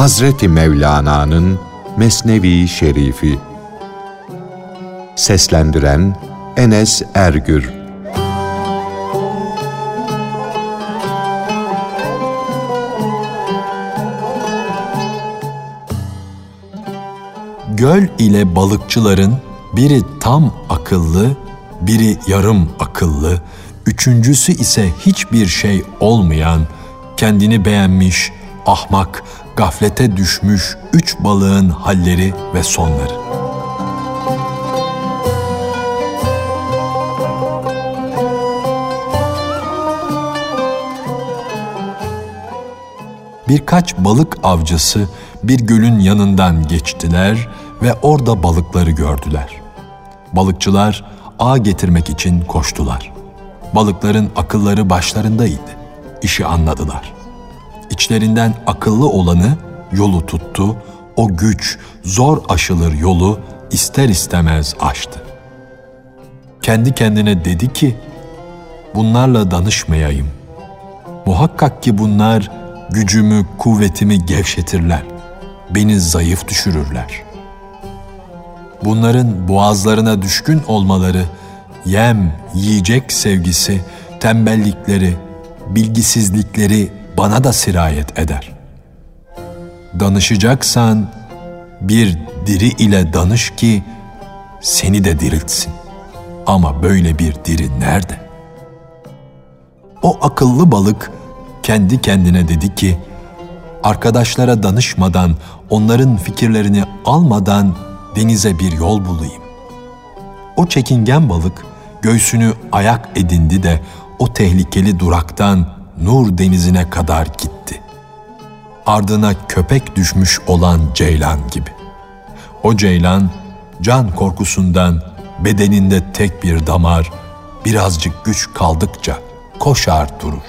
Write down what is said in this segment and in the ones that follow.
Hazreti Mevlana'nın Mesnevi Şerifi. Seslendiren Enes Ergür. Göl ile balıkçıların biri tam akıllı, biri yarım akıllı, üçüncüsü ise hiçbir şey olmayan, kendini beğenmiş, ahmak, gaflete düşmüş üç balığın halleri ve sonları. Birkaç balık avcısı bir gölün yanından geçtiler ve orada balıkları gördüler. Balıkçılar ağ getirmek için koştular. Balıkların akılları başlarındaydı. İşi anladılar. İçlerinden akıllı olanı yolu tuttu, o güç, zor aşılır yolu ister istemez aştı. Kendi kendine dedi ki, bunlarla danışmayayım. Muhakkak ki bunlar gücümü, kuvvetimi gevşetirler. Beni zayıf düşürürler. Bunların boğazlarına düşkün olmaları, yem, yiyecek sevgisi, tembellikleri, bilgisizlikleri bana da sirayet eder. Danışacaksan bir diri ile danış ki seni de diriltsin. Ama böyle bir diri nerede? O akıllı balık kendi kendine dedi ki, arkadaşlara danışmadan, onların fikirlerini almadan denize bir yol bulayım. O çekingen balık göğsünü ayak edindi de o tehlikeli duraktan Nur denizine kadar gitti. Ardına köpek düşmüş olan ceylan gibi. O ceylan can korkusundan bedeninde tek bir damar, birazcık güç kaldıkça koşar durur.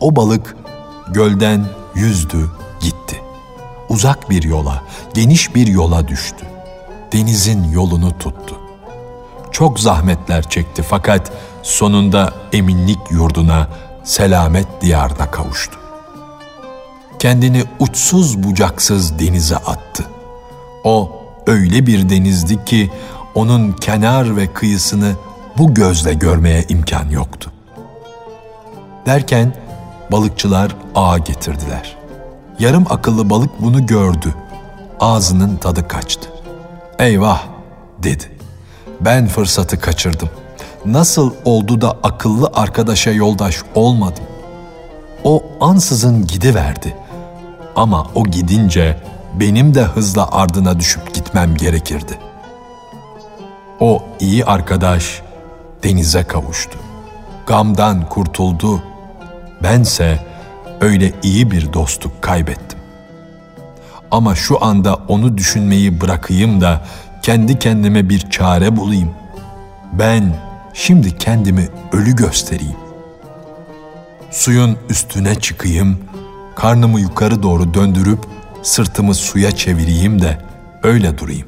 O balık gölden yüzdü, gitti. Uzak bir yola, geniş bir yola düştü. Denizin yolunu tuttu. Çok zahmetler çekti fakat sonunda eminlik yurduna, selamet diyarına kavuştu. Kendini uçsuz bucaksız denize attı. O öyle bir denizdi ki onun kenar ve kıyısını bu gözle görmeye imkan yoktu. Derken balıkçılar ağa getirdiler. Yarım akıllı balık bunu gördü. Ağzının tadı kaçtı. Eyvah dedi. Ben fırsatı kaçırdım. Nasıl oldu da akıllı arkadaşa yoldaş olmadım? O ansızın gidiverdi. Ama o gidince benim de hızla ardına düşüp gitmem gerekirdi. O iyi arkadaş denize kavuştu. Gamdan kurtuldu. Bense öyle iyi bir dostluk kaybettim. Ama şu anda onu düşünmeyi bırakayım da kendi kendime bir çare bulayım. Ben şimdi kendimi ölü göstereyim. Suyun üstüne çıkayım, karnımı yukarı doğru döndürüp sırtımı suya çevireyim de öyle durayım.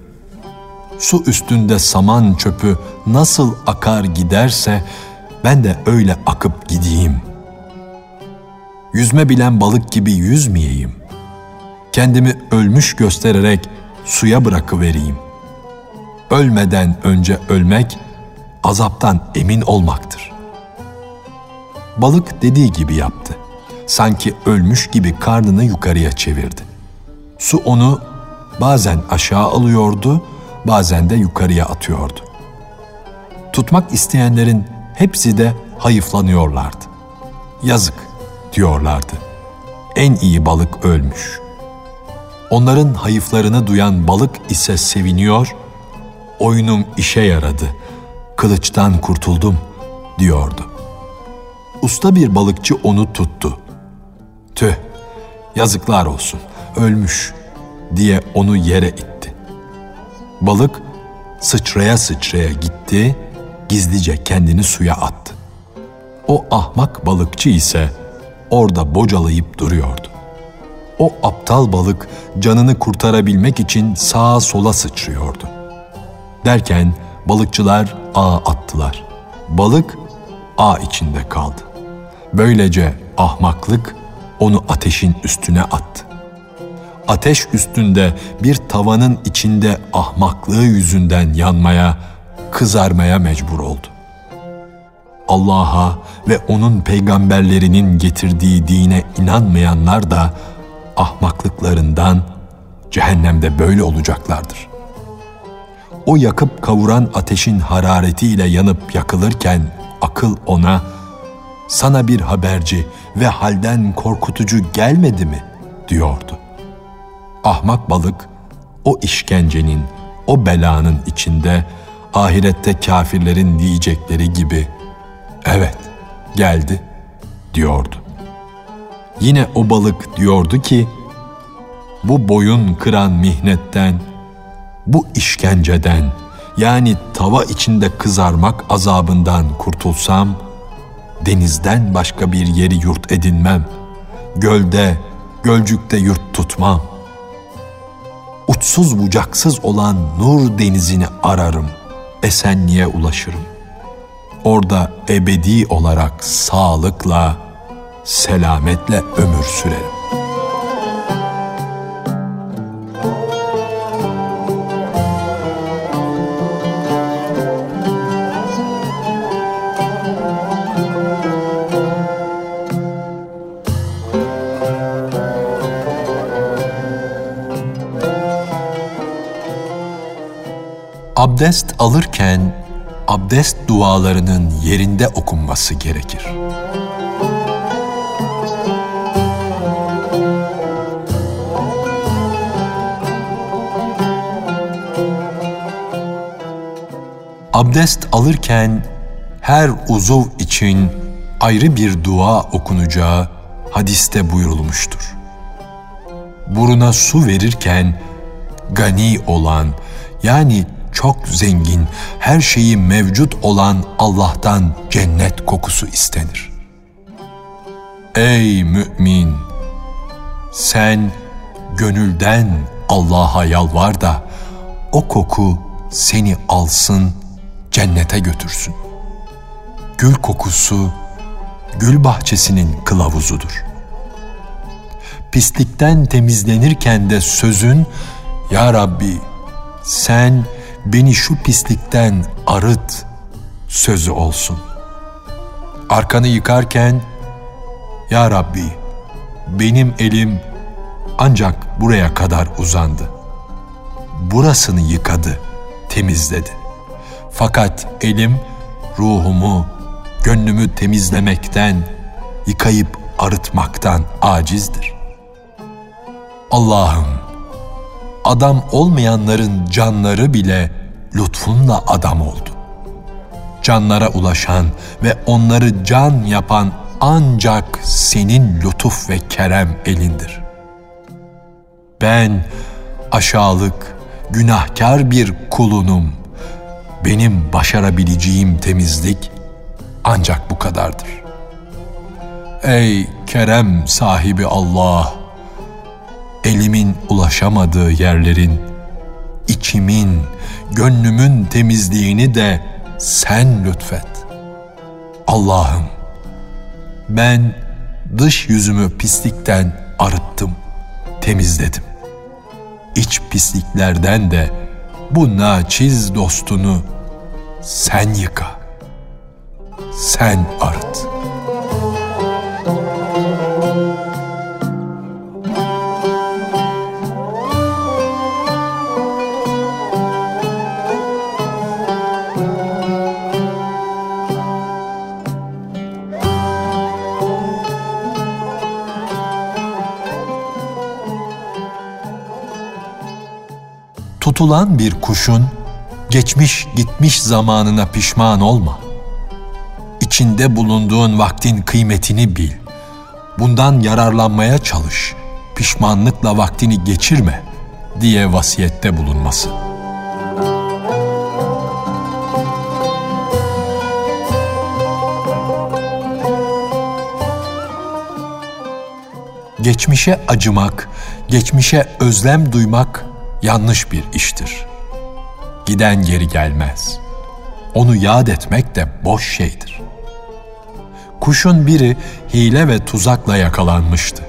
Su üstünde saman çöpü nasıl akar giderse ben de öyle akıp gideyim. Yüzme bilen balık gibi yüzmeyeyim. Kendimi ölmüş göstererek suya bırakıvereyim. Ölmeden önce ölmek azaptan emin olmaktır. Balık dediği gibi yaptı. Sanki ölmüş gibi karnını yukarıya çevirdi. Su onu bazen aşağı alıyordu, bazen de yukarıya atıyordu. Tutmak isteyenlerin hepsi de hayıflanıyorlardı. Yazık diyorlardı. En iyi balık ölmüş. Onların hayıflarını duyan balık ise seviniyor, oyunum işe yaradı, kılıçtan kurtuldum diyordu. Usta bir balıkçı onu tuttu. Tüh, yazıklar olsun, ölmüş diye onu yere itti. Balık sıçraya sıçraya gitti, gizlice kendini suya attı. O ahmak balıkçı ise orada bocalayıp duruyordu. O aptal balık canını kurtarabilmek için sağa sola sıçrıyordu. Derken balıkçılar ağ attılar. Balık ağ içinde kaldı. Böylece ahmaklık onu ateşin üstüne attı. ateş üstünde bir tavanın içinde ahmaklığı yüzünden yanmaya, kızarmaya mecbur oldu. Allah'a ve onun peygamberlerinin getirdiği dine inanmayanlar da ahmaklıklarından cehennemde böyle olacaklardır. O yakıp kavuran ateşin hararetiyle yanıp yakılırken akıl ona sana bir haberci ve halden korkutucu gelmedi mi diyordu. Ahmak balık o işkencenin, o belanın içinde ahirette kafirlerin diyecekleri gibi evet geldi diyordu. Yine o balık diyordu ki bu boyun kıran mihnetten, bu işkenceden yani tava içinde kızarmak azabından kurtulsam, denizden başka bir yeri yurt edinmem, gölde, gölcükte yurt tutmam. Uçsuz bucaksız olan nur denizini ararım, esenliğe ulaşırım. Orada ebedi olarak sağlıkla, selametle ömür sürerim. Abdest alırken abdest dualarının yerinde okunması gerekir. Abdest alırken her uzuv için ayrı bir dua okunacağı hadiste buyurulmuştur. Buruna su verirken gani olan yani çok zengin, her şeyi mevcut olan Allah'tan cennet kokusu istenir. Ey mümin! Sen gönülden Allah'a yalvar da o koku seni alsın, cennete götürsün. Gül kokusu gül bahçesinin kılavuzudur. Pislikten temizlenirken de sözün Ya Rabbi sen beni şu pislikten arıt sözü olsun. Arkanı yıkarken Ya Rabbi benim elim ancak buraya kadar uzandı. Burasını yıkadı, temizledi. Fakat elim ruhumu, gönlümü temizlemekten, yıkayıp arıtmaktan acizdir. Allah'ım adam olmayanların canları bile lütfunla adam oldu. Canlara ulaşan ve onları can yapan ancak senin lütuf ve kerem elindir. Ben aşağılık, günahkar bir kulunum. Benim başarabileceğim temizlik ancak bu kadardır. Ey kerem sahibi Allah! elimin ulaşamadığı yerlerin, içimin, gönlümün temizliğini de sen lütfet. Allah'ım, ben dış yüzümü pislikten arıttım, temizledim. İç pisliklerden de bu naçiz dostunu sen yıka, sen arıt.'' Tutulan bir kuşun geçmiş gitmiş zamanına pişman olma. İçinde bulunduğun vaktin kıymetini bil. Bundan yararlanmaya çalış. Pişmanlıkla vaktini geçirme diye vasiyette bulunması. Geçmişe acımak, geçmişe özlem duymak yanlış bir iştir. Giden geri gelmez. Onu yad etmek de boş şeydir. Kuşun biri hile ve tuzakla yakalanmıştı.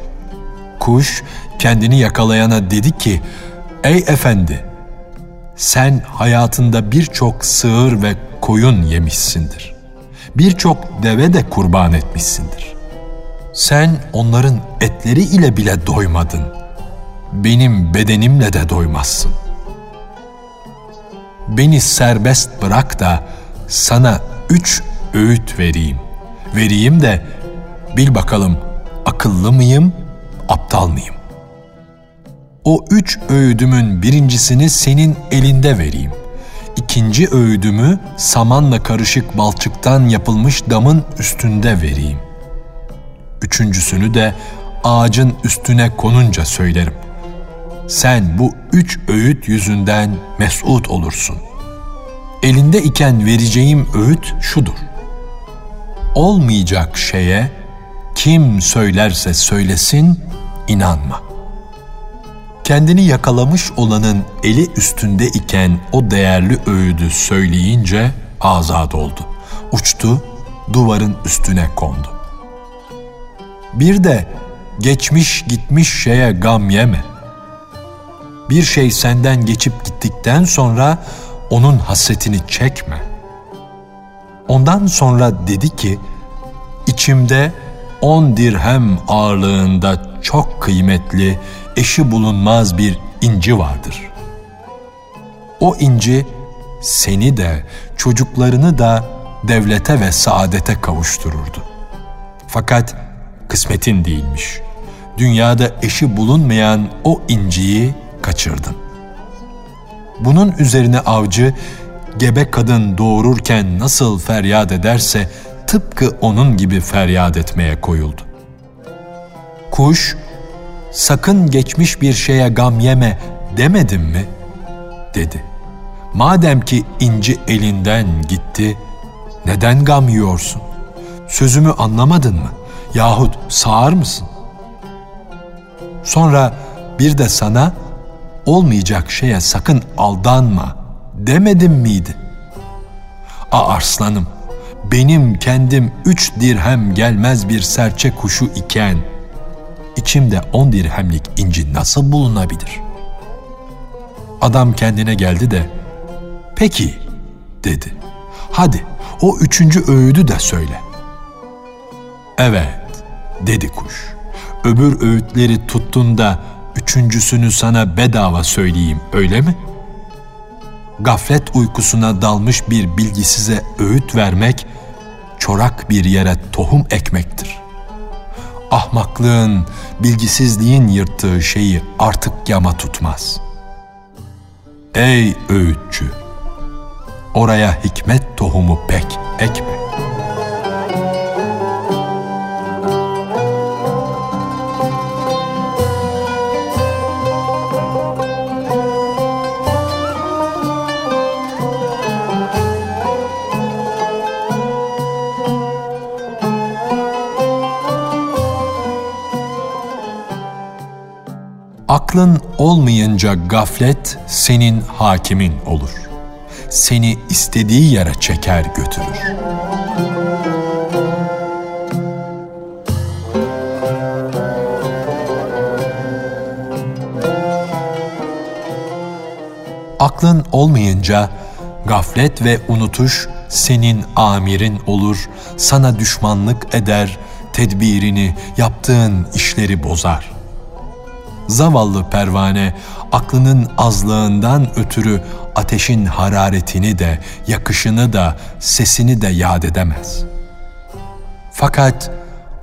Kuş kendini yakalayana dedi ki, Ey efendi, sen hayatında birçok sığır ve koyun yemişsindir. Birçok deve de kurban etmişsindir. Sen onların etleri ile bile doymadın. Benim bedenimle de doymazsın. Beni serbest bırak da sana üç öğüt vereyim. Vereyim de bil bakalım akıllı mıyım, aptal mıyım? O üç öğüdümün birincisini senin elinde vereyim. İkinci öğüdümü samanla karışık balçıktan yapılmış damın üstünde vereyim. Üçüncüsünü de ağacın üstüne konunca söylerim. Sen bu üç öğüt yüzünden mesut olursun. Elinde iken vereceğim öğüt şudur. Olmayacak şeye kim söylerse söylesin inanma. Kendini yakalamış olanın eli üstünde iken o değerli öğüdü söyleyince azad oldu. Uçtu, duvarın üstüne kondu. Bir de geçmiş gitmiş şeye gam yeme. Bir şey senden geçip gittikten sonra onun hasretini çekme. Ondan sonra dedi ki, içimde on dirhem ağırlığında çok kıymetli, eşi bulunmaz bir inci vardır. O inci seni de çocuklarını da devlete ve saadete kavuştururdu. Fakat kısmetin değilmiş. Dünyada eşi bulunmayan o inciyi kaçırdın. Bunun üzerine avcı gebe kadın doğururken nasıl feryat ederse tıpkı onun gibi feryat etmeye koyuldu. Kuş, sakın geçmiş bir şeye gam yeme demedim mi? dedi. Madem ki inci elinden gitti, neden gam yiyorsun? Sözümü anlamadın mı? Yahut sağır mısın? Sonra bir de sana olmayacak şeye sakın aldanma demedim miydi? A arslanım, benim kendim üç dirhem gelmez bir serçe kuşu iken, içimde on dirhemlik inci nasıl bulunabilir? Adam kendine geldi de, peki dedi, hadi o üçüncü öğüdü de söyle. Evet, dedi kuş, öbür öğütleri tuttun da üçüncüsünü sana bedava söyleyeyim öyle mi? Gaflet uykusuna dalmış bir bilgisize öğüt vermek, çorak bir yere tohum ekmektir. Ahmaklığın, bilgisizliğin yırttığı şeyi artık yama tutmaz. Ey öğütçü! Oraya hikmet tohumu pek ekme. Aklın olmayınca gaflet senin hakimin olur. Seni istediği yere çeker götürür. Aklın olmayınca gaflet ve unutuş senin amirin olur, sana düşmanlık eder, tedbirini, yaptığın işleri bozar.'' Zavallı pervane aklının azlığından ötürü ateşin hararetini de, yakışını da, sesini de yad edemez. Fakat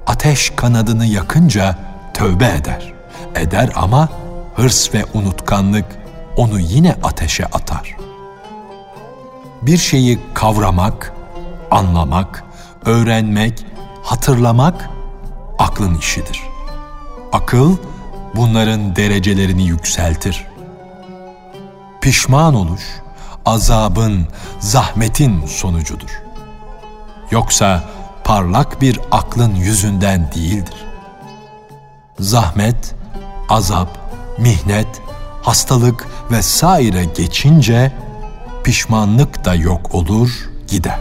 ateş kanadını yakınca tövbe eder. Eder ama hırs ve unutkanlık onu yine ateşe atar. Bir şeyi kavramak, anlamak, öğrenmek, hatırlamak aklın işidir. Akıl, bunların derecelerini yükseltir. Pişman oluş, azabın, zahmetin sonucudur. Yoksa parlak bir aklın yüzünden değildir. Zahmet, azap, mihnet, hastalık ve saire geçince pişmanlık da yok olur, gider.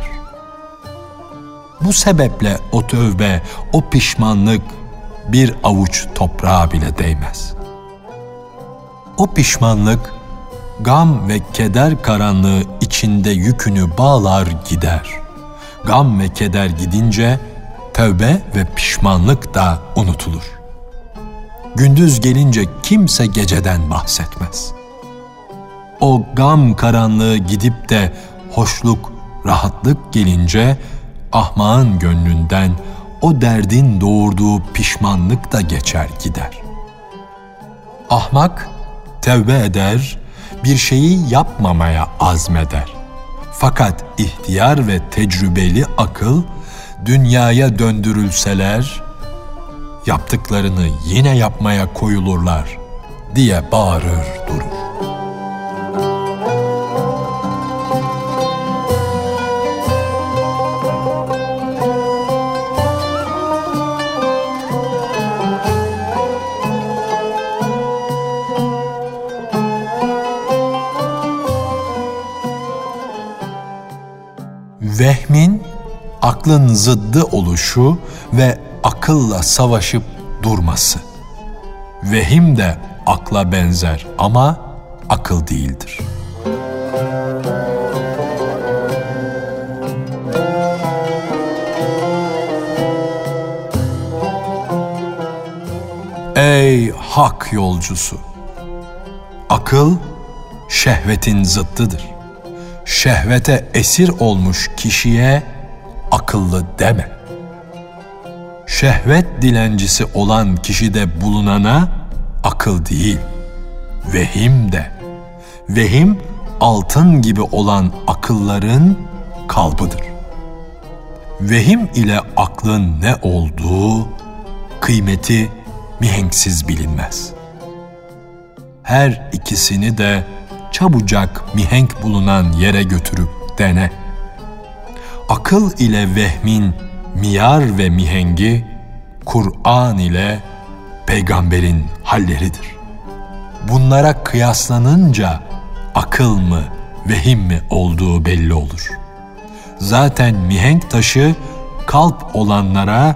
Bu sebeple o tövbe, o pişmanlık bir avuç toprağa bile değmez. O pişmanlık gam ve keder karanlığı içinde yükünü bağlar gider. Gam ve keder gidince tövbe ve pişmanlık da unutulur. Gündüz gelince kimse geceden bahsetmez. O gam karanlığı gidip de hoşluk, rahatlık gelince ahmağın gönlünden o derdin doğurduğu pişmanlık da geçer gider. Ahmak tevbe eder, bir şeyi yapmamaya azmeder. Fakat ihtiyar ve tecrübeli akıl dünyaya döndürülseler yaptıklarını yine yapmaya koyulurlar diye bağırır durur. Aklın zıddı oluşu ve akılla savaşıp durması. Vehim de akla benzer ama akıl değildir. Ey hak yolcusu! Akıl şehvetin zıttıdır şehvete esir olmuş kişiye akıllı deme. Şehvet dilencisi olan kişide bulunana akıl değil, vehim de. Vehim altın gibi olan akılların kalbıdır. Vehim ile aklın ne olduğu, kıymeti mihenksiz bilinmez. Her ikisini de çabucak mihenk bulunan yere götürüp dene. Akıl ile vehmin miyar ve mihengi, Kur'an ile peygamberin halleridir. Bunlara kıyaslanınca akıl mı, vehim mi olduğu belli olur. Zaten mihenk taşı kalp olanlara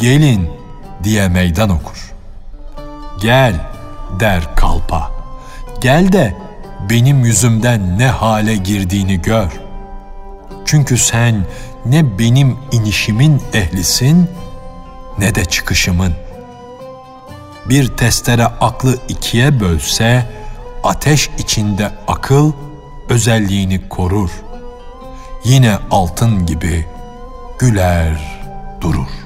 gelin diye meydan okur. Gel der kalpa. Gel de benim yüzümden ne hale girdiğini gör. Çünkü sen ne benim inişimin ehlisin ne de çıkışımın. Bir testere aklı ikiye bölse, ateş içinde akıl özelliğini korur. Yine altın gibi güler durur.